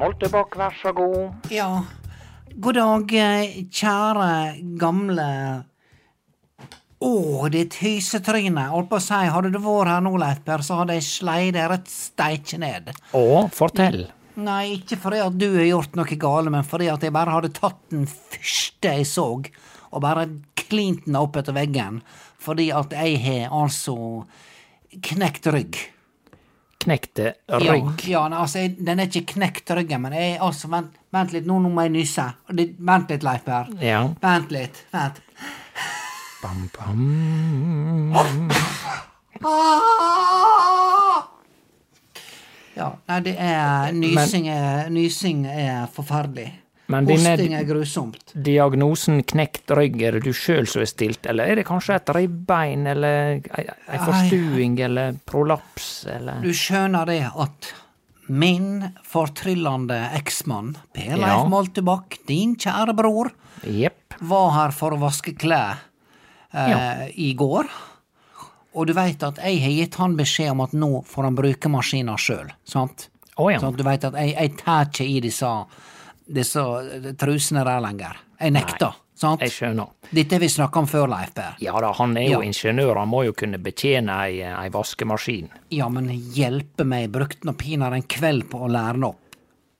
Moltebakk, vær så god. Ja, god dag, eh, kjære gamle Å, ditt hysetryne. Holdt på å si, hadde du vært her nå, Leif Per, så hadde jeg sleit deg rett steike ned. Å, fortell. Nei, ikke fordi at du har gjort noe gale, men fordi at jeg bare hadde tatt den første jeg så, og bare klint den opp etter veggen. Fordi at jeg har altså knekt rygg. Knekte rygg. ja ja altså, jeg, den er ikke knekt ryggen, men jeg, altså, vent, vent litt, nå, nå må jeg nyse. Det- Vent litt, Leif Per. Ja. Vent litt, vent. Bam, bam. Ah! Ja, nei, det er Nysing er, nysing er forferdelig. Men Hosting er grusomt. diagnosen knekt rygg, er det du sjøl som har stilt, eller er det kanskje et ribbein, eller ei, forstuing, eller prolaps, eller Du skjønner det at min fortryllende eksmann, Per Ja. Leif Moltebakk, din kjære bror, yep. var her for å vaske klær eh, i går. Og du veit at jeg har gitt han beskjed om at nå får han bruke maskina sjøl, sant? Oh, ja. Sånn at du veit at jeg, jeg tar ikke i disse, disse trusene der lenger. Jeg nekter. sant? Jeg skjønner. Dette har vi snakka om før, Leif Per. Ja da, han er jo Ja. ingeniør, han må jo kunne betjene ei, ei vaskemaskin. Ja, men hjelpe meg, brukte nå pinadø en kveld på å lære den opp.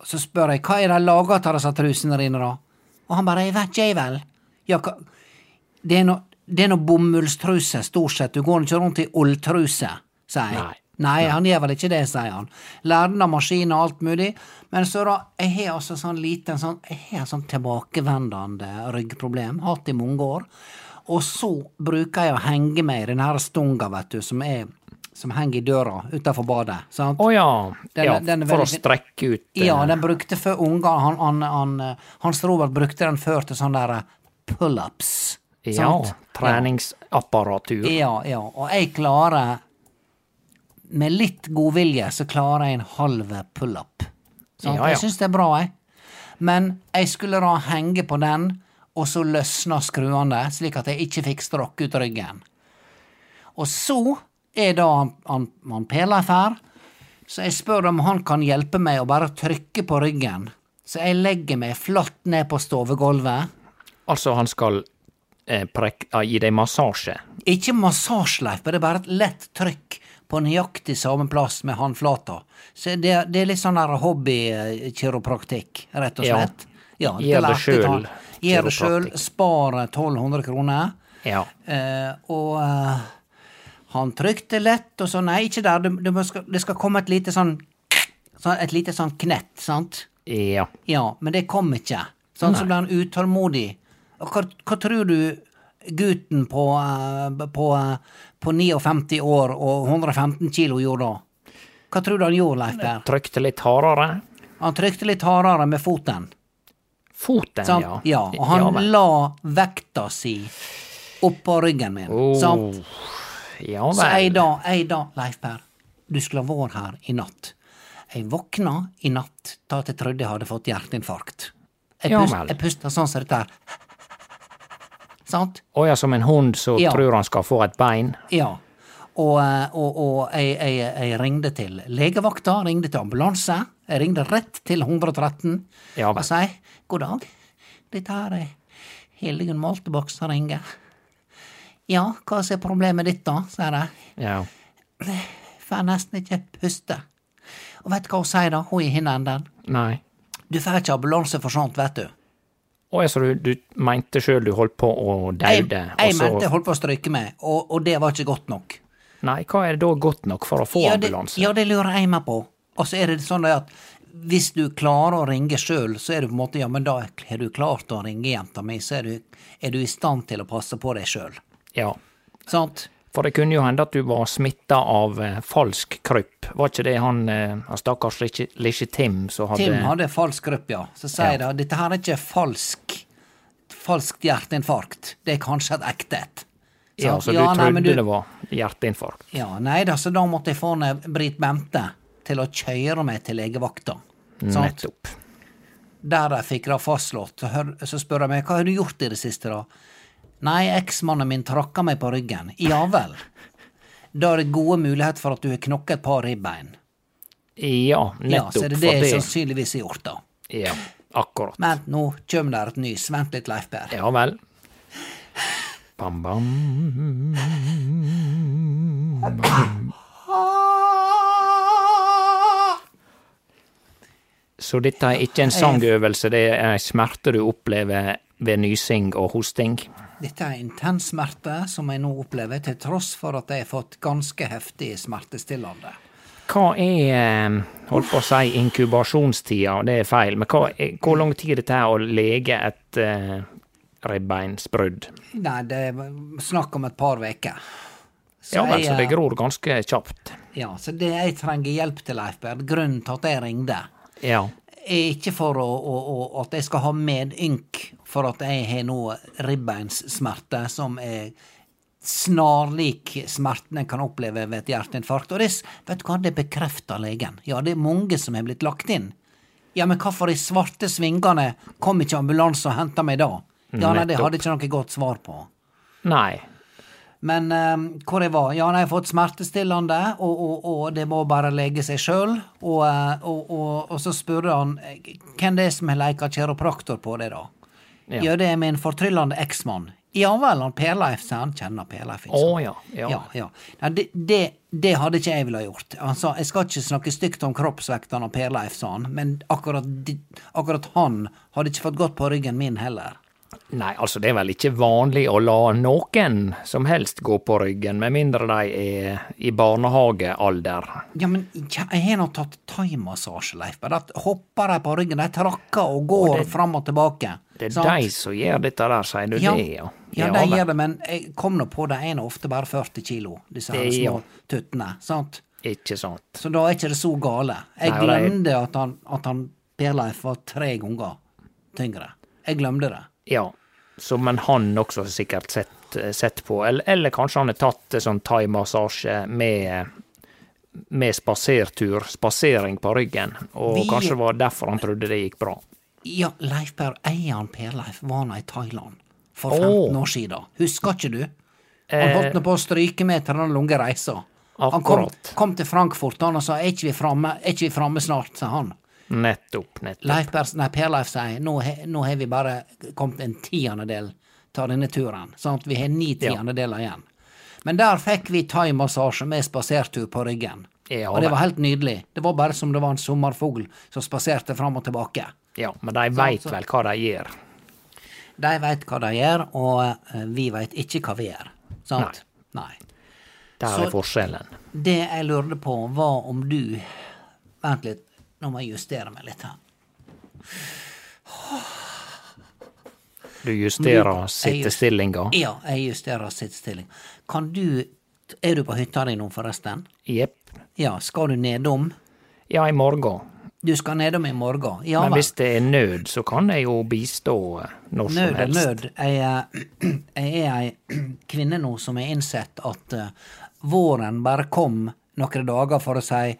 Så spør jeg hva er de laga av disse trusene dine, da? Og han bare jeg vet ikke, jeg vel. Ja, hva Det er noe det er bomullstruse, stort sett. Du går ikke rundt i ulltruse, sier jeg. Nei. Nei, han gjør vel ikke det, sier han. Lærer den av maskiner og alt mulig. Men så da, jeg har altså sånn liten sånn, jeg har sånn tilbakevendende ryggproblem, hatt i mange år. Og så bruker jeg å henge meg i den her stunga, vet du, som er som henger i døra utenfor badet. sant? Å ja. Den- ja den for å strekke ut eh, Ja, den brukte før unger han, han, han, eh, Hans Robert brukte den før til sånne der pullups. pull-ups. Ja, sant? treningsapparatur. Ja, ja. Og jeg klarer Med litt godvilje så klarer jeg en halv pull-up. Ja, ja. Jeg syns det er bra, jeg. Men jeg skulle da henge på den, og så løsna skruene, slik at jeg ikke fikk stråkk ut ryggen. Og så er da han, han, han Perleif her, så jeg spør om han kan hjelpe meg å bare trykke på ryggen. Så jeg legger meg flatt ned på stovegulvet. Altså, han skal eh, prek, ah, gi deg massasje. Ikke massasjeleif, det er bare et lett trykk på nøyaktig samme plass med håndflata. Så det, det er litt sånn hobbykiropraktikk, rett og slett. Ja, Gjør det sjøl. Gjør det sjøl, spar 1200 kroner. Ja. Eh, og eh, han trykte lett, og så nei, ikke der, det, det, skal, det skal komme et lite sånn sånn- Et lite sånn knett, sant? Ja. Ja, men det kom ikke. Sånn så ble han utålmodig. Og hva, hva tror du gutten på, eh, på, eh, på 59 år og 115 kilo gjorde da? Hva tror du han gjorde, Leif Per? Trykte litt hardere. Han trykte litt hardere med foten. Foten, Sant? ja. Ja, og han ja, la vekta si oppå ryggen min. Oh, Sant? Ja Så ei dag, da, jeg da, Leif Per, du skulle ha vært her i natt. Jeg våkna i natt da jeg trodde jeg hadde fått hjerteinfarkt. Jeg, Ja pust, jeg pusta sånn som dette her. Sant? Å ja, som en hund som Ja. tror han skal få et bein. Ja. Og, eh, og, og jeg, jeg, jeg ringde til legevakta, ringde til ambulanse. Jeg ringte rett til 113 Ja og sa god dag, dette her er Hildegunn Moltebakk som ringer. Ja, hva er problemet ditt da, sier jeg. Ja. Får nesten ikke puste. Og vet du hva hun sier da, hun i hinnenden? Nei. Du får ikke ambulanse for sånt, vet du. Å ja, så du, du mente sjøl du holdt på å Jeg, daude, jeg så mente jeg holdt på å stryke meg, og, og det var ikke godt nok. Nei, hva er det da godt nok for å få Ja det, ambulanse? ja, det lurer jeg meg på. Og så er det sånn at hvis du klarer å ringe sjøl, så er du på en måte Ja, men da har du klart å ringe jenta mi, så er du, er du i stand til å passe på deg sjøl. Ja. Sant? For det kunne jo hende at du var smitta av eh, falsk krypp. Var ikke det han, eh, han stakkars lille, Tim som hadde Tim hadde falsk krypp, ja. Så sier Ja. de dette her er ikke falsk falskt hjerteinfarkt. Det er kanskje et ekte et. Ja, så Ja, du trodde nei, du- det var hjerteinfarkt. Ja, nei da, så da måtte jeg få ned Britt Bente til å kjøre meg til legevakta. Nettopp. Der de fikk det fastslått, så, hør, så spør jeg meg hva har du gjort i det siste, da? Nei, eksmannen min trakka meg på ryggen. Ja vel. Da er det gode muligheter for at du har knokket et par ribbein. Ja, Ja, nettopp så er det det jeg sannsynligvis har gjort, da. Ja, akkurat. Men nå kjem der et nys. Vent litt, Leif Per. Ja vel. Bam, bam. Så dette er ikke en sangøvelse, det er ei smerte du opplever ved nysing og hosting? Dette er intens smerte som jeg nå opplever, til tross for at jeg har fått ganske heftig smertestillende. Hva er, eh, holdt på å si, inkubasjonstida? Det er feil, men hva, hvor lang tid det tar å lege et uh, ribbeinsbrudd? Nei, det er snakk om et par veker. Ja vel, så det eh, gror ganske kjapt. Ja, så det jeg trenger hjelp til, Leif Berr, grunnen til at jeg ringte, Ja. er ikke for å, å, å, at jeg skal ha medynk for at jeg har nå ribbeinssmerte som er snarlik smerten en kan oppleve ved et hjerteinfarkt. Og det, vet du hva, det bekrefter legen. Ja, det er mange som har blitt lagt inn. Ja, men hvorfor i svarte svingene kom ikke ambulanse og henta meg da? Ja, nei, det hadde ikke noe godt svar på. Nei. Men eh, hvor jeg var? Ja, nei, jeg har fått smertestillende, og, og, og det må bare lege seg sjøl. Og, eh, og, og, så spurte han hvem det er som har leika kiropraktor på det, da. Ja. gjør det med en fortryllende eksmann. Ja vel, han Per-Leif, han. Kjenner Per-Leif. ikke sant? ja. Ja. Ja, ja. Nei, det, det, det hadde ikke jeg ville gjort. Han sa jeg skal ikke snakke stygt om kroppsvektene av Per-Leif, sa han, men akkurat, akkurat han hadde ikke fått gått på ryggen min heller. Nei, altså det er vel ikke vanlig å la noen som helst gå på ryggen, med mindre de er i barnehagealder. Ja, men jeg har nå tatt thaimassasje, Leif. Bare at hopper de på ryggen, de trakker og går det- fram og tilbake. Det er sant? de som gjør dette der, sier du ja, det, ja? Ja, de vel. gjør det, men jeg kom nå på det er ofte bare 40 kilo, disse her små ja. tuttene. sant? Ikke sant. Så da er ikke det så gale. Jeg Nei, og de- glemte at han, at han Per-Leif var tre ganger tyngre. Jeg glemte det. Ja. Så, men han også har sikkert sett, sett på, eller, eller kanskje han har tatt eh, sånn thaimassasje med med spasertur, spasering på ryggen, og Vi- kanskje var derfor han trodde det gikk bra. Ja, Leif Per, eieren Per-Leif var nå i Thailand for Åh. 15 år siden. Husker ikke du? Han Eh, holdt på å stryke med til den lange reisa. Han kom, kom til Frankfurt han og sa 'er ikke vi framme, er ikke vi framme snart', sa han. Nettopp, nettopp. Leif Per, nei, Per-Leif sier nå, nå har vi bare kommet en tiendedel av denne turen. Sånn at Vi har ni tiendedeler igjen. Men der fikk vi thaimassasje med spasertur på ryggen. Ja, og det var helt nydelig. Det var bare som det var en sommerfugl som spaserte fram og tilbake. Ja, men de veit vel hva de gjør. De veit hva de gjør, og eh, vi veit ikke hva vi gjør. Sant? Nei. Der Så- er forskjellen. Det jeg lurte på, var om du Vent litt, nå må jeg justere meg litt her. Du justerer sittestillinga. Ja, jeg justerer sittestillinga. Kan du Er du på hytta di nå, forresten? Jepp. Ja, skal du nedom? Ja, i morgen. Du skal nedom i morgen? Ja Men hvis det er nød, så kan jeg jo bistå når som Nød er helst. nød. Jeg, eh, jeg er ei kvinne nå som har innsett at eh, våren bare kom noen dager for å si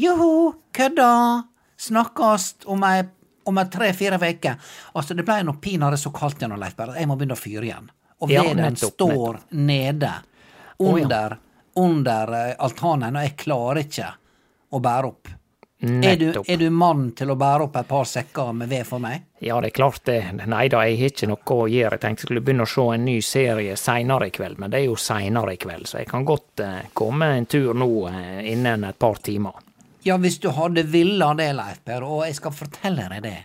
joho, kødda, snakkast om ei om tre-fire uker. Altså, det blei nå pinadø så kaldt igjen, Leif Berre. jeg må begynne å fyre igjen. Og Ja, veden nettopp, står nede oh, ja. under, under eh, altanen, og jeg klarer ikke å bære opp. Er du, er du mann til å bære opp et par sekker med ved for meg? Ja, det er klart det. Nei da, jeg har ikke noe å gjøre. Jeg tenkte jeg skulle begynne å se en ny serie seinere i kveld, men det er jo seinere i kveld, så jeg kan godt eh, komme en tur nå eh, innen et par timer. Ja, hvis du hadde villa det, Leif Per, og jeg skal fortelle deg det.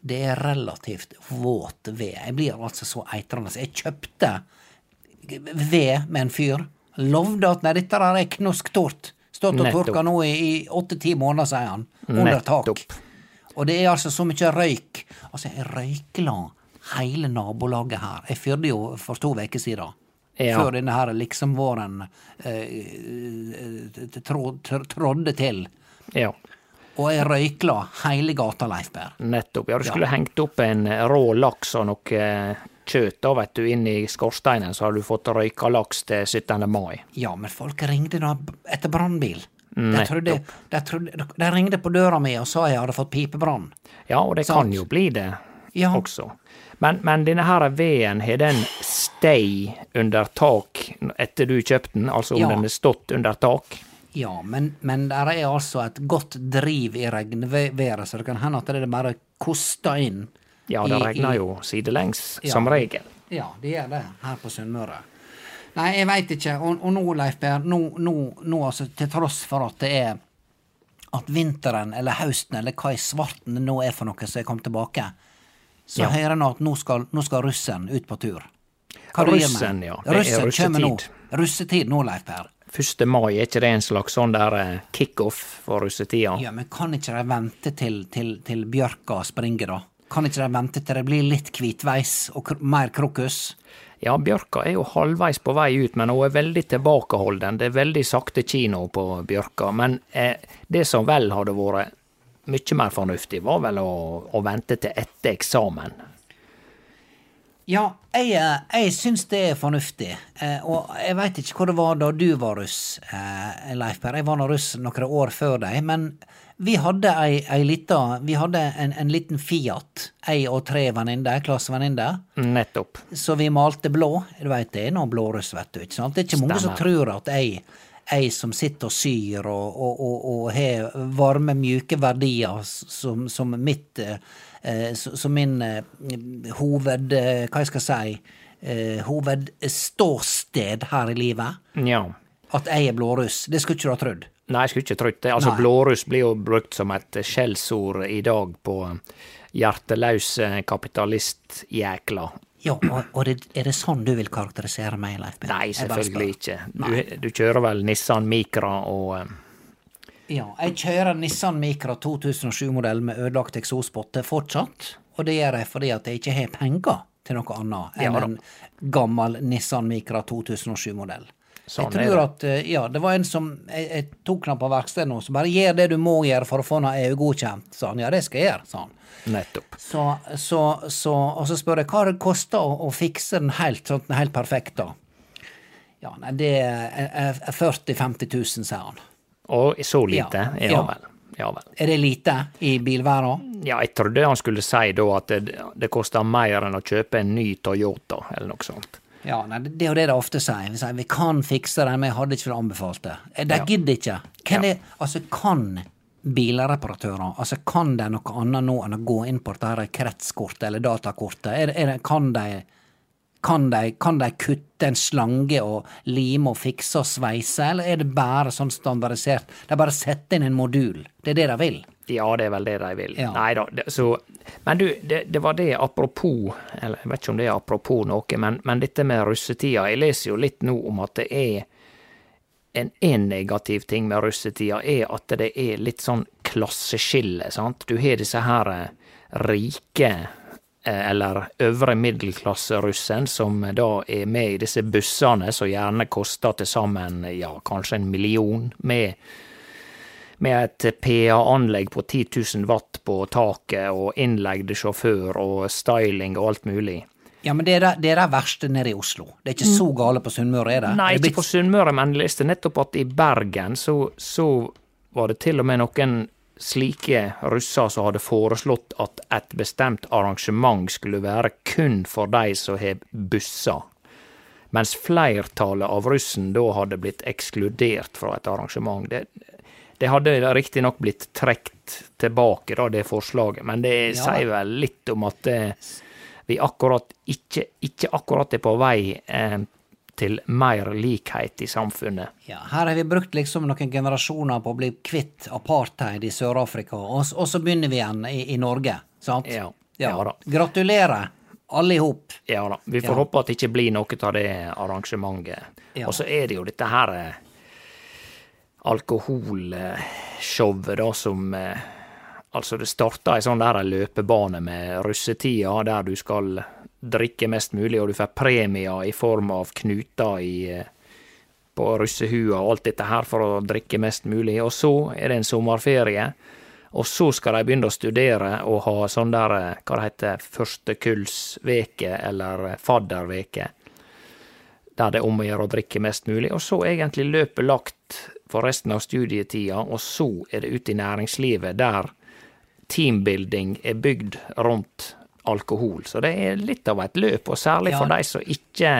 Det er relativt våt ved. Jeg blir altså så eitrende. Jeg kjøpte ved med en fyr. Lovde at nei, dette der er knusktort. Stått og tørka nå i åtte-ti måneder, sier han. Under tak. Og det er altså så mye røyk. Altså, jeg røykla hele nabolaget her. Jeg fyrte jo for to uker siden. Ja. Før denne her liksom-våren eh, trå- trådde til. Ja, Og jeg røykla hele gata, Leif Berr. nettopp. Ja, du skulle hengt opp en rå laks og noe eh, kjøtt da, vet du, inn i skorsteinen, så har du fått røyka laks til 17. mai. Ja, men folk ringte da etter brannbil. De, trodde, de, trodde, de ringte på døra mi og sa jeg hadde fått pipebrann. Ja, og det kan jo bli det Ja. også. Men, men denne her veden, har den stay under tak etter du kjøpte den, altså om Ja. den har stått under tak? Ja, men, men der er altså et godt driv i regnværet, så det kan hende at det bare koster inn. Ja, det i- regner jo sidelengs, Ja. som regel. Ja, det gjør det her på Sunnmøre. Nei, jeg veit ikke. Og, og nå, Leif Per, nå, nå, nå altså, til tross for at det er at vinteren eller høsten eller hva i svarten det nå er for noe som er kommet tilbake, så Ja. hører nå at nå skal, nå skal russen ut på tur. Hva? Russen, ja. Det er Russen nå. russetid. Russetid nå, Leif Per. 1. mai, er ikke det en slags sånn der eh, kickoff for russetida? Ja, men kan ikke de vente til, til, til bjørka springer, da? Kan ikke de vente til det blir litt hvitveis og kr mer krokus? Ja, Bjørka er jo halvveis på vei ut, men hun er veldig tilbakeholden. Det er veldig sakte kino på Bjørka. Men eh, det som vel hadde vært mye mer fornuftig, var vel å, å vente til etter eksamen. Ja, jeg, eh, jeg syns det er fornuftig. Eh, og jeg veit ikke hvor det var da du var russ, eh, Leif Per. Jeg var nå russ noen år før deg. Men vi hadde ei, ei lita Vi hadde en, en liten Fiat. Ei og tre venninner, klassevenninner. Nettopp. Så vi malte blå. Du veit det er nå blåruss, vet du. ikke sant? Det er ikke mange som tror at ei, ei som sitter og syr og, og, og, og har varme, mjuke verdier som, som mitt eh, eh, Som min eh, hoved... Hva jeg skal si Hovedståsted her i livet. Ja. At jeg er blåruss. Det skulle ikke du ha trodd. Nei, jeg skulle ikke trodd det. Altså, Nei. blåruss blir jo brukt som et skjellsord i dag på hjerteløse kapitalistjækla. Ja, og, og er det sånn du vil karakterisere meg, Leif Per? Nei, selvfølgelig ikke. Du, du kjører vel Nissan Micra og um... Ja, jeg kjører Nissan Micra 2007-modell med ødelagt eksospotte fortsatt. Og det gjør jeg fordi at jeg ikke har penger til noe annet enn Ja en gammel Nissan Micra 2007-modell. Sånn jeg tror at, eh, ja, det var en som Jeg, jeg tok han på verkstedet nå, som bare gjør det du må gjøre for å få noe EU-godkjent, sa han. Ja, det skal jeg gjøre, sa han. Nettopp. Så, så, så, og så spør jeg hva det koster å, å fikse den helt, sånn den helt perfekt, da. Ja, nei, det er, er, er 40 000-50 000, sier han. Og så lite? Ja, ja. vel. Ja vel. Er det lite i bilverden? Ja, jeg trodde han skulle si da at det, det koster mer enn å kjøpe en ny Toyota, eller noe sånt. Ja, nei, det er jo det de ofte sier. Vi sier vi kan fikse det, men jeg hadde ikke anbefalt det. Eh, De Ja. gidder ikke. Kan Ja. det, altså, kan bilreparatører altså, kan de noe annet nå enn å gå inn på dette kretskortet eller datakortet? Er, er kan de kan de, kan de kutte en slange og lime og fikse og sveise, eller er det bare sånn standardisert? De bare setter inn en modul. Det er det de vil. Ja, det er vel det de vil. Ja. Nei da. Så, men du, det, det var det apropos Eller jeg vet ikke om det er apropos noe, men, men dette med russetida. Jeg leser jo litt nå om at det er en, en negativ ting med russetida, er at det er litt sånn klasseskille, sant. Du har disse her eh, rike eh, eller øvre middelklasse-russen som da er med i disse bussene som gjerne koster til sammen ja, kanskje en million, med med et PA-anlegg på 10 000 watt på taket og innleide sjåfør og styling og alt mulig. Ja, men det er det, det, er det verste nede i Oslo. Det er ikke så gale på Sunnmøre, er det? Nei, Er det ikke på Sunnmøre, men jeg leste nettopp at i Bergen så, så var det til og med noen slike russer som hadde foreslått at et bestemt arrangement skulle være kun for de som har busser. Mens flertallet av russen da hadde blitt ekskludert fra et arrangement. Det, det hadde riktignok blitt trukket tilbake, da, det forslaget, men det Ja. sier vel litt om at eh, vi akkurat ikke, ikke akkurat er på vei eh, til mer likhet i samfunnet. Ja, her har vi brukt liksom noen generasjoner på å bli kvitt apartheid i Sør-Afrika, og, og så begynner vi igjen i, i Norge, sant? Ja, ja da. Gratulerer, alle i hop. Ja da. Vi får Ja. håpe at det ikke blir noe av det arrangementet. Ja. Og så er det jo dette her eh, alkoholshowet, da, som eh, Altså, det starta ei sånn der løpebane med russetida, der du skal drikke mest mulig, og du får premier i form av knuter i eh, på russehua og alt dette her for å drikke mest mulig. Og så er det en sommerferie, og så skal de begynne å studere og ha sånn der, eh, hva det heter, førstekullsveke eller fadderveke. Der det er om å gjøre å drikke mest mulig. Og så egentlig løpet lagt for resten av studietida, og så er det ute i næringslivet, der teambuilding er bygd rundt alkohol. Så det er litt av et løp, og særlig for Ja. de som ikke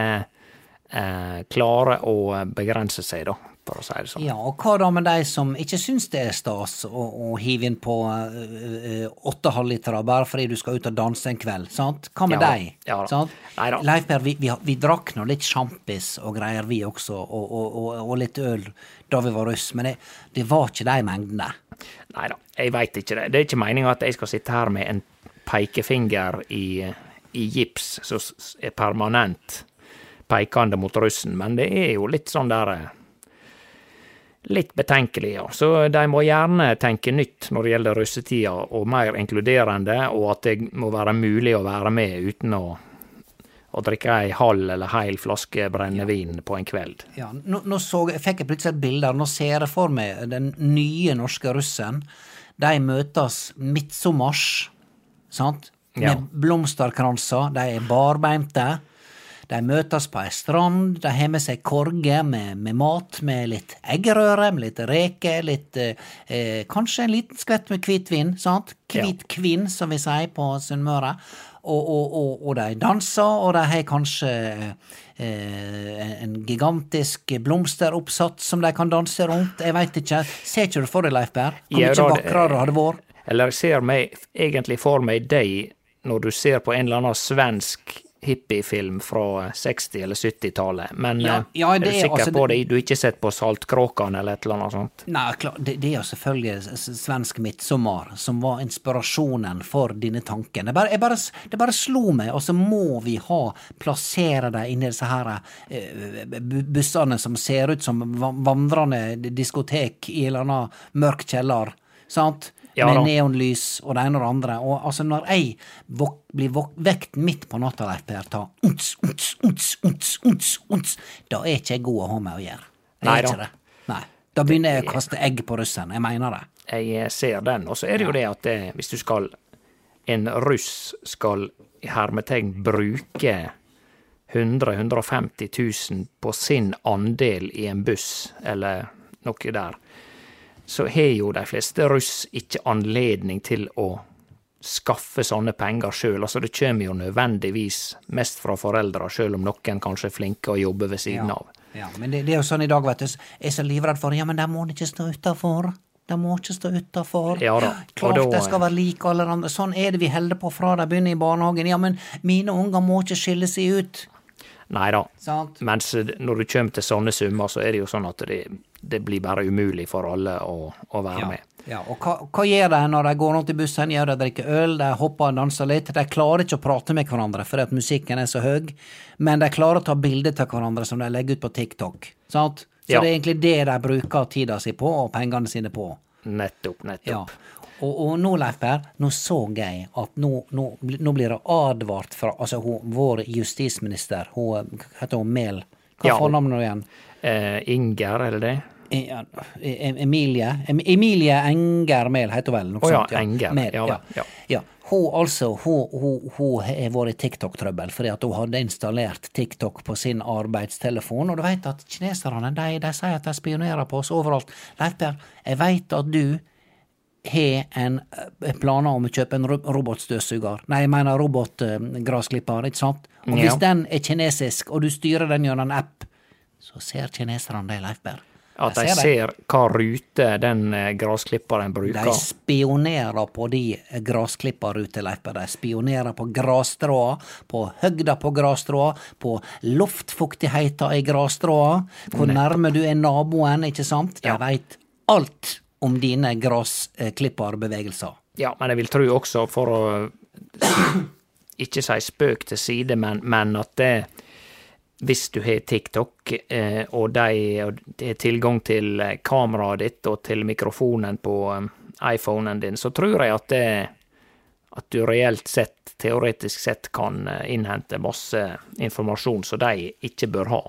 eh, klarer å begrense seg, da. For å si det sånn. Ja, og hva da med de som ikke syns det er stas å, å hive inn på uh, åtte halvlitere bare fordi du skal ut og danse en kveld? sant? Hva med Ja deg? ja sant? Neida. Leif Per, vi, vi, vi drakk nå litt sjampis og greier, vi også, og, og, og, og litt øl da vi var russ, men det, det var ikke de mengdene. Nei da, jeg veit ikke det. Det er ikke meninga at jeg skal sitte her med en pekefinger i, i gips som er permanent peikende mot russen, men det er jo litt sånn der eh, Litt betenkelig, ja. Så de må gjerne tenke nytt når det gjelder russetida, og mer inkluderende, og at det må være mulig å være med uten å, å drikke ei halv eller heil flaske brennevin på en kveld. Ja, nå, nå så, jeg fikk jeg plutselig et bilde, nå ser jeg for meg den nye norske russen. De møtes midtsommers, sant? Med Ja. blomsterkranser, de er barbeinte. De møtes på ei strand, de har med seg korger med, med mat, med litt eggerøre, med litt reker, litt eh, Kanskje en liten skvett med hvitvin, sant? Hvit kvinn, som vi sier på Sunnmøre. Og, og, og, og de danser, og de har kanskje eh, en gigantisk blomsteroppsats som de kan danse rundt. Jeg veit ikke. Ser ikke du for deg, Leif Berr, Hvor mye vakrere det hadde vært? Eller ser meg egentlig for meg deg når du ser på en eller annen svensk hippiefilm fra 60- eller 70-tallet. Men Ja, eh, ja, er det du er sikker altså- på det? Du har ikke sett på Saltkråkan eller et eller annet sånt? Nei, klar, det, det er jo selvfølgelig svensk midtsommer som var inspirasjonen for denne tanken. Det bare, bare, det bare slo meg, og så må vi ha plassere dem inni disse her eh, bussene som ser ut som vandrende diskotek i en eller annen mørk kjeller. Sant? Ja Med neonlys og det ene og det andre. Og altså, når jeg vok blir vok vekt midt på natta, av Per, ta unts, unts, unts, unts, unts, unts, da er ikke jeg god å ha med å gjøre. Jeg Nei da. Nei. Da begynner jeg å kaste egg på russen. Jeg mener det. Jeg ser den. Og så er det jo det at det, hvis du skal En russ skal i hermetegn bruke 100 150 000 på sin andel i en buss, eller noe der, så har jo de fleste russ ikke anledning til å skaffe sånne penger sjøl. Altså, det kommer jo nødvendigvis mest fra foreldra, sjøl om noen kanskje er flinke å jobbe ved siden av. Ja, men det, det er jo sånn i dag, vet du. Jeg er så livredd for Ja, men de må ikke stå utafor. De må ikke stå utafor. Ja Klart de skal være like alle andre. Sånn er det vi holder på fra de begynner i barnehagen. Ja, men mine unger må ikke skille seg ut. Nei da. Mens når du kommer til sånne summer, så er det jo sånn at det, det blir bare umulig for alle å, å være Ja. med. ja. Og hva, hva gjør de når de går rundt i bussen? gjør de drikker øl, de hopper og danser litt. De klarer ikke å prate med hverandre fordi at musikken er så høy, men de klarer å ta bilder av hverandre som de legger ut på TikTok. Sant? Så Ja. det er egentlig det de bruker tida si på, og pengene sine på. Nettopp, Ja. nettopp. Og, og nå, Leif Per, nå så jeg at nå, nå, nå blir det advart fra altså hun, vår justisminister, hun heter hun Mehl Hva Ja, fornavnet nå igjen? Eh, Inger, er det det? E- ja, E- Emilie Em- Emilie Enger Mehl heter hun vel? Noe oh, ja, sånt, Enger. Mel, Ja ja. ja. ja. Hun altså, hun, hun, hun har vært i TikTok-trøbbel fordi at hun hadde installert TikTok på sin arbeidstelefon. Og du vet at kineserne de, de sier at de spionerer på oss overalt. Leif Per, jeg veit at du har en eh, planer om å kjøpe en robotstøvsuger. Nei, jeg mener robotgressklipper, ikke sant? Og hvis Ja. den er kinesisk, og du styrer den gjennom en app, så ser kineserne det, Leif Per. At De ser hva rute den grasklipperen bruker. De spionerer på de gressklipperrute, Leif De spionerer på grasstråa, på høgda på grasstråa, på luftfuktigheta i grasstråa, hvor nærme du er naboen, ikke sant? De Ja. veit alt om dine gressklipperbevegelser. Ja, men jeg vil tro også, for å ikke si spøk til side, men, men at det hvis du har TikTok, eh, og de har tilgang til eh, kameraet ditt og til mikrofonen på eh, iPhonen din, så tror jeg at det at du reelt sett, teoretisk sett, kan innhente masse informasjon som de ikke bør ha.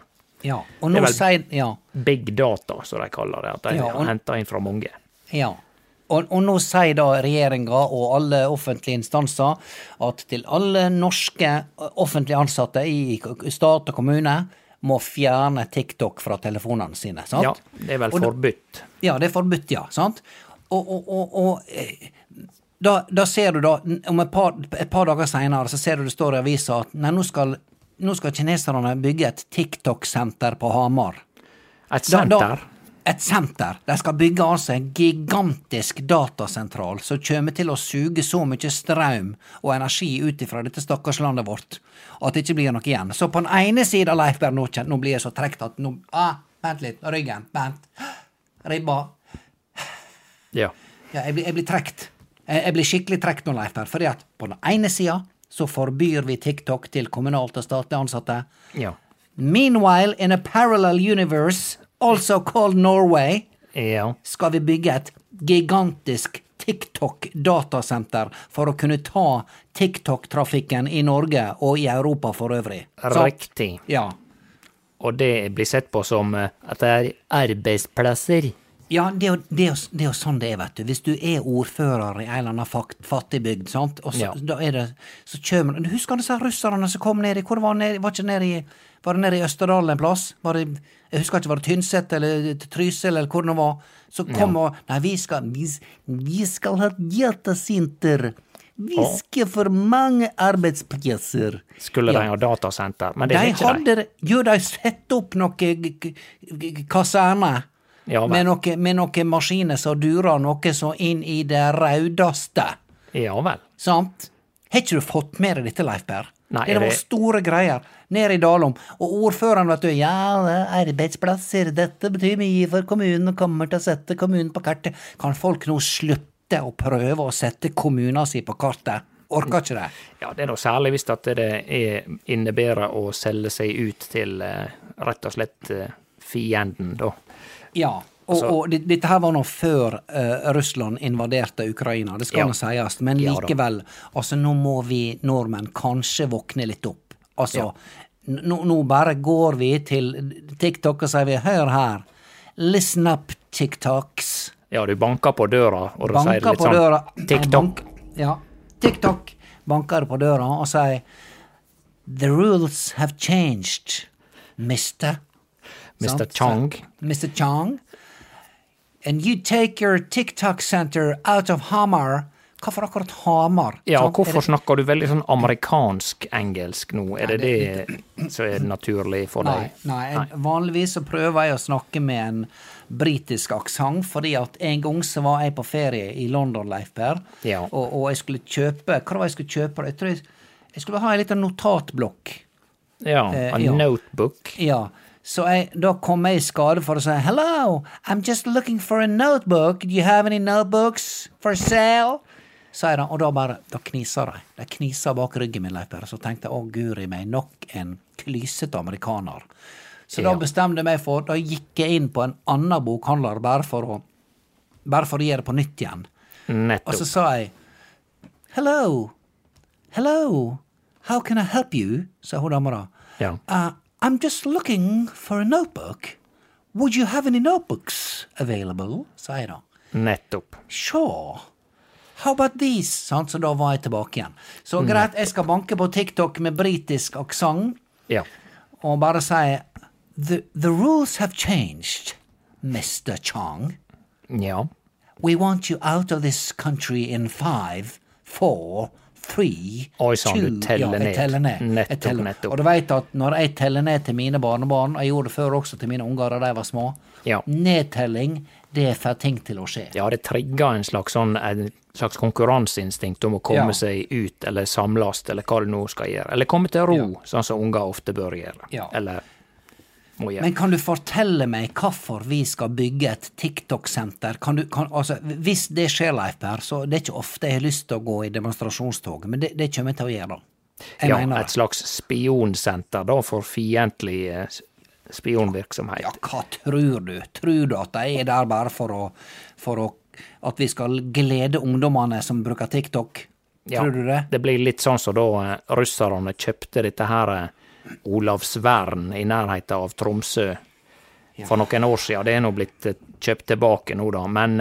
Ja, og Det er vel- sier Ja. Big data, som de kaller det. At de Ja, og- henter inn fra mange. Ja. Og, og nå sier da regjeringa og alle offentlige instanser at til alle norske offentlige ansatte i stat og kommune må fjerne TikTok fra telefonene sine. sant? Ja, det er vel Og forbudt. Ja, det er forbudt, ja. sant? Og, og, eh, da, da ser du da, om et par, et par dager seinere, så ser du det står i avisa at nei, nå skal, nå skal kineserne bygge et TikTok-senter på Hamar. Et Da- da- senter. Et senter. De skal bygge altså en gigantisk datasentral som kommer til å suge så mye strøm og energi ut ifra dette stakkars landet vårt at det ikke blir noe igjen. Så på den ene sida, Leif Berr, nå, nå blir jeg så trukket at nå ah, Vent litt. Ryggen. Vent. Ribba. Ja. Ja, jeg blir, jeg blir trekt. Jeg, jeg blir skikkelig trekt nå, Leif Berr. Fordi at på den ene sida så forbyr vi TikTok til kommunalt og statlig ansatte. Ja. Meanwhile, in a parallel universe, also called Norway, Ja. skal vi bygge et gigantisk TikTok-datasenter for å kunne ta TikTok-trafikken i Norge og i Europa for øvrig. Så- Riktig. Ja. Og det blir sett på som eh, at det er arbeidsplasser. Ja, det er, jo, det, er jo, det er jo sånn det er, vet du. Hvis du er ordfører i en eller annen fakt, fattig sant, og så, Ja. da er det, så kommer Husker du disse russerne som kom ned i Hvor var det? Var, nede i, var det nede i Østerdalen en plass? Var det, jeg husker ikke, var det Tynset eller Trysil eller hvor det var? Så kom og Nei, vi skal, vi, vi skal ha datasenter. Vi skal for mange arbeidsplasser. Skulle de ha datasenter, men det De ikke de. hadde de. Jo, de satte opp noen g- g- g- kaserne. Ja med, noen noe, maskiner som durer noe så inn i det rødeste. Ja vel. Sant? Har ikke du fått med deg dette, Leif Berr? Nei, det var store greier nede i Dalom. Og ordføreren, vet du, ja, er arbeidsplasser, dette betyr mye for kommunen og kommer til å sette kommunen på kartet. Kan folk nå slutte å prøve å sette kommunen sin på kartet? Orker ikke det? Ja, det er nå særlig hvis at det er innebærer å selge seg ut til eh, rett og slett eh, fienden, da. Ja, og, Altså- og dette her var nå før uh, Russland invaderte Ukraina, det skal Ja. nå sies, men likevel, altså nå må vi nordmenn kanskje våkne litt opp. Altså, nå, nå bare går vi til TikTok og sier vi, hør her, listen up TikToks. Ja, du banker på døra, og du sier litt sånn døra. TikTok. Ja, TikTok. Banker på døra og sier, the rules have changed, mister. Mr. Chong. Chang. Mr. Chang. And you take your TikTok center out of Hamar. Hvorfor akkurat Hamar? Ja, Sant? Er hvorfor det- snakker du veldig sånn amerikansk-engelsk nå? Er det det som er naturlig for Nei, deg? nei, vanligvis så prøver jeg å snakke med en britisk aksent, fordi at en gang så var jeg på ferie i London, Leif Per, Ja. og, og jeg skulle kjøpe Hva var det jeg skulle kjøpe? Jeg tror jeg, jeg skulle ha en liten notatblokk. Ja, Eh, a ja. notebook. Ja, så jeg, da kom jeg i skade for å si Hello, I'm just looking for a notebook. Do you have any notebooks for sale? Sa han, og da bare Da knisa de. De knisa bak ryggen min, Leif Så tenkte jeg å guri meg, nok en klysete amerikaner. Så da bestemte jeg meg for Da gikk jeg inn på en annen bokhandler bare for å Bare for å gjøre det på nytt igjen. Og så sa jeg Hello, hello, how can I help you? sa hun dama da. Ja. Uh, I'm just looking for a notebook. Would you have any notebooks available? sa jeg da. Nettopp. Sure. How about these? Sant, så da var jeg tilbake igjen. Så greit, jeg skal banke på TikTok med britisk aksent Ja. og bare si the, the rules have changed, Mr. Chong. Ja. We want you out of this country in five, four, three, Oi, sann, du teller ja, jeg ned. Nettopp, teller. nettopp. Og du vet at når jeg teller ned til mine barnebarn, jeg gjorde det før også til mine unger da de var små, Ja. nedtelling, det får ting til å skje. Ja, det trigger en slags sånn en slags konkurranseinstinkt om å komme Ja. seg ut, eller samles, eller hva det nå skal gjøre. Eller komme til ro, Ja. sånn som unger ofte bør gjøre. Ja. Eller må gjøre. Men kan du fortelle meg hvorfor vi skal bygge et TikTok-senter? Kan du, kan, altså, hvis det skjer, Leif Per, så det er ikke ofte jeg har lyst til å gå i demonstrasjonstog, men det, det kommer jeg til å gjøre. Jeg ja, et slags spionsenter da, for fiendtlig eh, spionvirksomhet. Ja, hva tror du? Tror du at de er der bare for å, for å At vi skal glede ungdommene som bruker TikTok? Ja, Tror du det? Det blir litt sånn som da eh, russerne kjøpte dette her eh, Olavsvern i nærheten av Tromsø for noen år siden. Det er nå blitt eh, kjøpt tilbake nå, da, men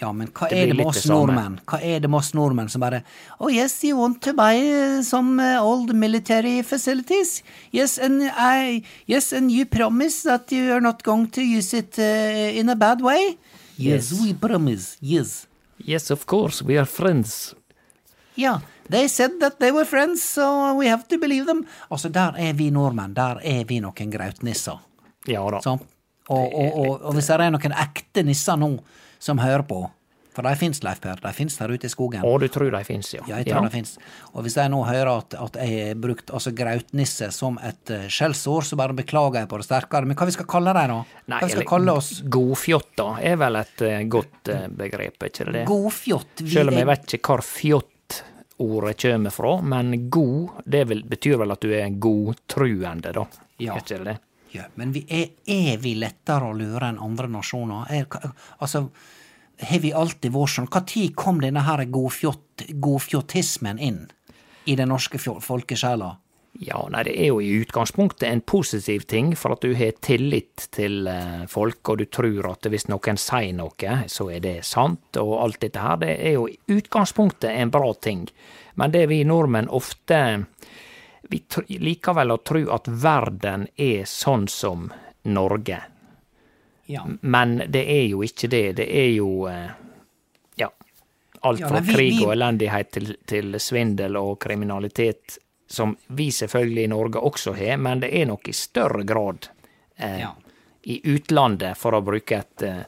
Ja, men hva Det er det med oss nordmenn? Hva er det med oss nordmenn som bare Oh yes, you want to buy uh, some uh, old military facilities? Yes, and I yes, and you promise that you are not going to use it uh, in a bad way? Yes, Yes. we promise. Yes. Yes, of course, we are friends. Ja, they said that they were friends, so we have to believe them. Altså, der er vi nordmenn. Der er vi noen grautnisser. Ja da. Sant? Og, og, og, hvis det er noen ekte nisser nå som hører på, for de fins, Leif Per, de fins der ute i skogen. Og du tror de fins, ja. Ja, jeg tror det finnes. Og hvis jeg nå hører at, at jeg har brukt altså grautnisse som et uh, skjellsord, så bare beklager jeg på det sterkere. Men hva vi skal kalle dem, da? Nei, hva vi skal kalle oss? Godfjotta er vel et eh, godt eh, begrep, ikke det? Godfjott. Selv om jeg vet ikke hvor fjott-ordet kommer fra, men god, det vil, betyr vel at du er godtruende, da. Ja. Er ikke det Ja, men vi er, er vi lettere å lure enn andre nasjoner? Er, altså, har vi alltid vært sånn? Når kom denne her godfjott, godfjottismen inn i den norske folkesjela? Ja, nei, det er jo i utgangspunktet en positiv ting, for at du har tillit til eh, folk, og du tror at hvis noen sier noe, så er det sant, og alt dette her, det er jo i utgangspunktet en bra ting. Men det vi nordmenn ofte Vi liker vel å tro at verden er sånn som Norge. Ja. Men det er jo ikke det. Det er jo eh, ja, alt fra ja, vi- krig og elendighet til, til svindel og kriminalitet, som vi selvfølgelig i Norge også har, men det er nok i større grad eh, i utlandet, for å bruke et eh,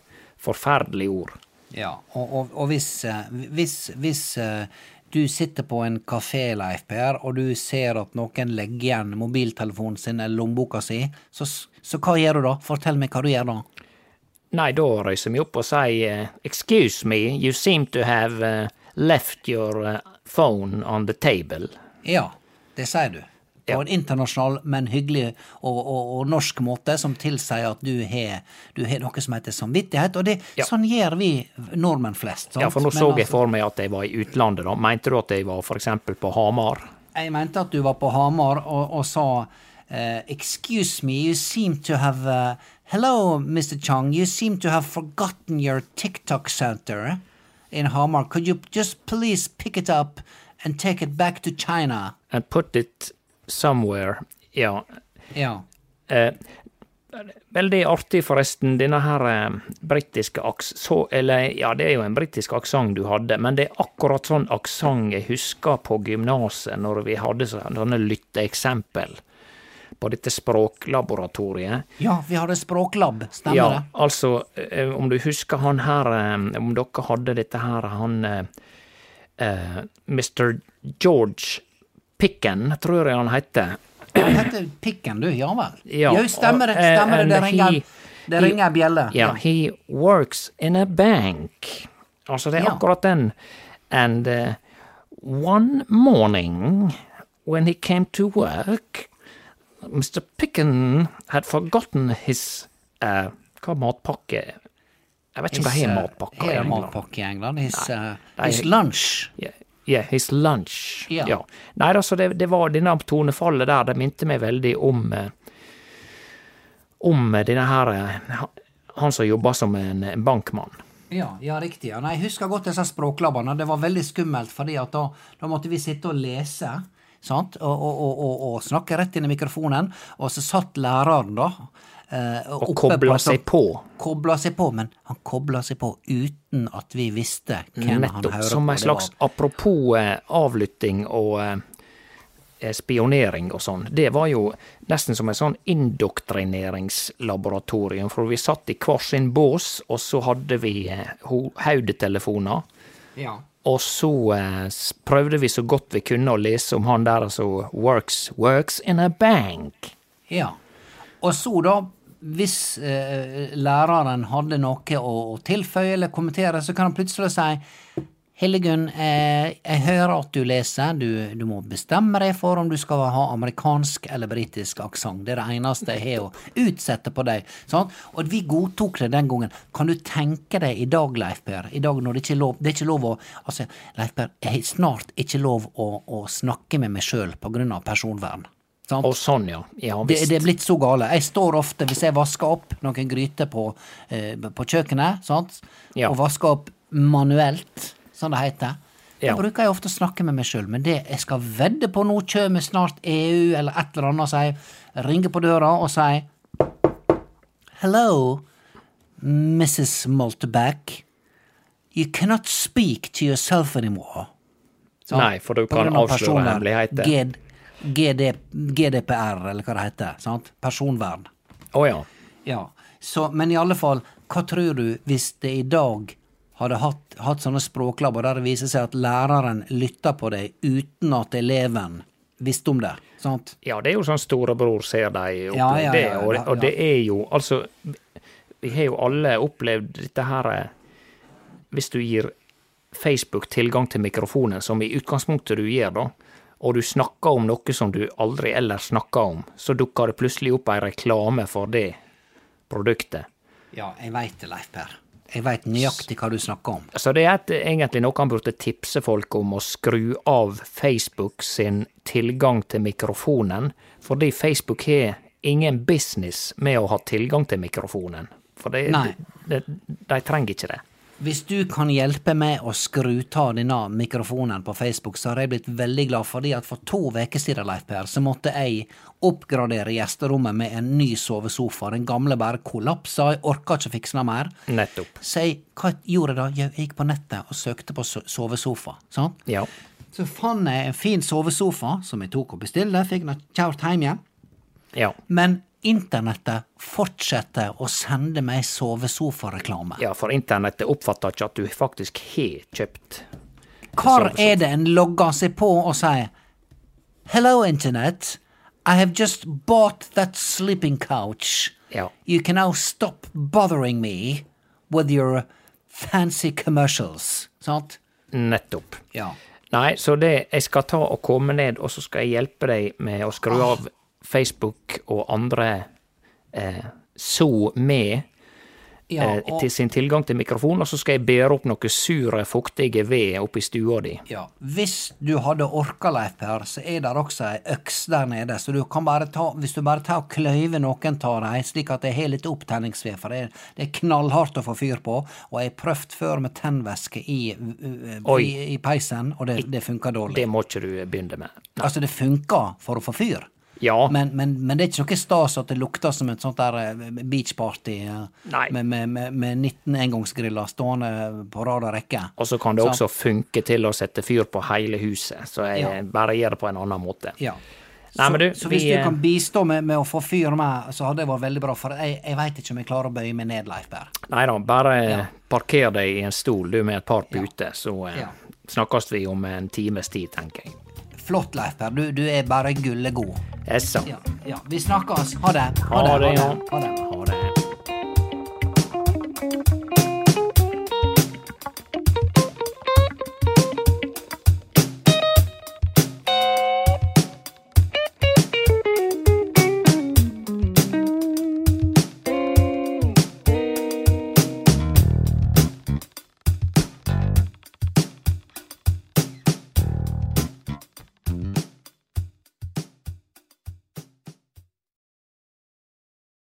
forferdelig ord. Ja, og, og, og hvis, eh, hvis, hvis eh, du sitter på en kafé, Leif Per, og du ser at noen legger igjen mobiltelefonen sin eller lommeboka si, så, så hva gjør du da? Fortell meg hva du gjør da. Nei, da reiser vi opp og sier eh, excuse me, you seem to have eh, left your eh, phone on the table. Ja, det sier du. På en internasjonal, men hyggelig og, og, og norsk måte som tilsier at du har, du har noe som heter samvittighet, og det, Ja. sånn gjør vi nordmenn flest. Sant? Ja, for nå Men så jeg altså- for meg at jeg var i utlandet, da. Mente du at jeg var eksempel på Hamar? Jeg mente at du var på Hamar og, og sa Uh, Excuse me, you seem to have uh, Hello, Mr. Chang, you seem to have forgotten your TikTok center in Hamar. Could you just please pick it up and take it back to China? and put it somewhere. Ja. Ja. Eh, veldig artig, forresten, denne her eh, britiske aks... Så, eller, ja, det er jo en britisk aksent du hadde, men det er akkurat sånn aksent jeg husker på gymnaset når vi hadde sånne lytteeksempel på dette språklaboratoriet. Ja, vi hadde språklab, stemmer Ja, det? altså, eh, om du husker han her eh, Om dere hadde dette her, han eh, eh, Mr. George Picken, tror jeg han heter. Han heter Pikken, du. Ja vel. Ja, Jo, stemmer det. eh, Stemmer det. Det ringer, he- det ringer en bjelle. Yeah, he works in a bank. Altså, det er Ja. akkurat den. And uh, one morning, when he came to work, Mr. Picken had forgotten his uh, Hva matpakke Jeg vet ikke om det His, er matpakke i England. matpakke i England? His, uh, his lunch. Yeah, yeah, his lunch. Yeah. Ja. Nei, altså, det, det var denne tonefallet der, det minte meg veldig om eh, Om denne her eh, han- Han som jobba som en en bankmann. Ja, ja, riktig. Ja. Nei, jeg husker godt disse språklabbene. Det var veldig skummelt, fordi da, da måtte vi sitte og lese. Sant? Og, og, og, og snakke rett inn i mikrofonen. Og så satt læreren, da. Eh, Og kobla på- seg på. Kobla seg på, men han kobla seg på uten at vi visste hvem han hørte på. Som en slags apropos eh, avlytting og eh, spionering og sånn. Det var jo nesten som et sånn indoktrineringslaboratorium, for vi satt i hver sin bås, og så hadde vi eh, hodetelefoner. Ja. Og så eh, prøvde vi så godt vi kunne å lese om han der som works, works in a bank. Ja. Og så, da, hvis eh, læreren hadde noe å, å tilføye eller kommentere, så kan han plutselig si Hildegunn, eh, jeg hører at du leser. Du, du må bestemme deg for om du skal ha amerikansk eller britisk aksent. Det er det eneste jeg har å utsette på deg. Sånn? Og vi godtok det den gangen. Kan du tenke deg i dag, Leif Per, i dag når det ikke er lov, det er ikke lov å Altså, Leif Per, jeg har snart ikke lov å, å snakke med meg sjøl av personvern. Sant? Og sånn, ja. Ja Det, det er blitt så gale. Jeg står ofte, hvis jeg vasker opp noen gryter på, eh, på kjøkkenet, sant? Ja. og vasker opp manuelt, som det heter, Ja. da bruker jeg ofte å snakke med meg sjøl. Men det jeg skal vedde på nå, kommer snart EU eller et eller annet og sier, ringer på døra og sier Hello, Mrs. Molteback. You cannot speak to yourself anymore. Så, Nei, for du kan avsløre hemmeligheter. GD, GDPR, eller hva det heter. Sant? Personvern. Å ja. Ja. Så, men i alle fall, hva tror du hvis det i dag hadde hatt, hatt sånne språklabber der det viser seg at læreren lytter på deg uten at eleven visste om det? sant? Ja, det er jo sånn storebror ser deg Ja, ja, det, og, og det er jo Altså, vi har jo alle opplevd dette her eh, Hvis du gir Facebook tilgang til mikrofonen, som i utgangspunktet du gjør, da, og du snakker om noe som du aldri ellers snakker om, så dukker det plutselig opp ei reklame for det produktet. Ja, jeg veit det, Leif Per. Jeg veit nøyaktig hva du snakker om. Så det er et, egentlig noe han burde tipse folk om å skru av Facebook sin tilgang til mikrofonen, fordi Facebook har ingen business med å ha tilgang til mikrofonen. For det, Nei. de, de trenger ikke det. Hvis du kan hjelpe meg å skru ta denne mikrofonen på Facebook, så har jeg blitt veldig glad, fordi at for to uker siden, Leif Per, så måtte jeg oppgradere gjesterommet med en ny sovesofa. Den gamle bare kollapsa, jeg orka ikke fikse den mer. Nettopp. Så jeg, hva gjorde jeg da? Jeg gikk på nettet og søkte på sovesofa. sant? Ja. Så fant jeg en fin sovesofa som jeg tok og bestilte, fikk den kjørt hjem igjen. Ja. Men internettet fortsetter å sende meg sovesofareklame. ja, for internettet oppfatter ikke at du faktisk har kjøpt Hvor er det en logger seg på og sier Hello, internet. I have just bought that sleeping couch. Ja. You can now stop bothering me with your fancy commercials. Sant? Nettopp. Ja. Nei, så det, jeg skal ta og komme ned, og så skal jeg hjelpe deg med å skru av Facebook og andre eh, så med ja eh, og, til sin tilgang til mikrofon, og så skal jeg bære opp noe sure, fuktige ved oppi stua di. ja. Hvis du hadde orka, Leif Per, så er det også ei øks der nede, så du kan bare ta Hvis du bare tar og kløyver noen av dem, slik at det har litt opptenningsved, for det det er knallhardt å få fyr på, og jeg har prøvd før med tennvæske i, uh, i, i peisen, og det, det funka dårlig. Det må ikke du begynne med. Altså, det funka for å få fyr. Ja, Men, men, men det er ikke noe stas at det lukter som et sånt der eh, beachparty eh, med, med, med, med 19 engangsgriller stående på rad og rekke. og så kan det så. også funke til å sette fyr på hele huset, så jeg Ja. bare gjør det på en annen måte. Ja. Nei, så, men du, så hvis vi, du kan bistå med, med å få fyr med, så hadde det vært veldig bra. For jeg, jeg veit ikke om jeg klarer å bøye meg ned, Leif Berr. Nei da, bare Ja. parker deg i en stol, du, med et par puter, så eh, Ja. snakkes vi om en times tid, tenker jeg. Flott, Leif Berr. Du, du er bare gullegod. Ja, ja. Vi snakkes. Ha det. Ha det, ja. Ha det. Ha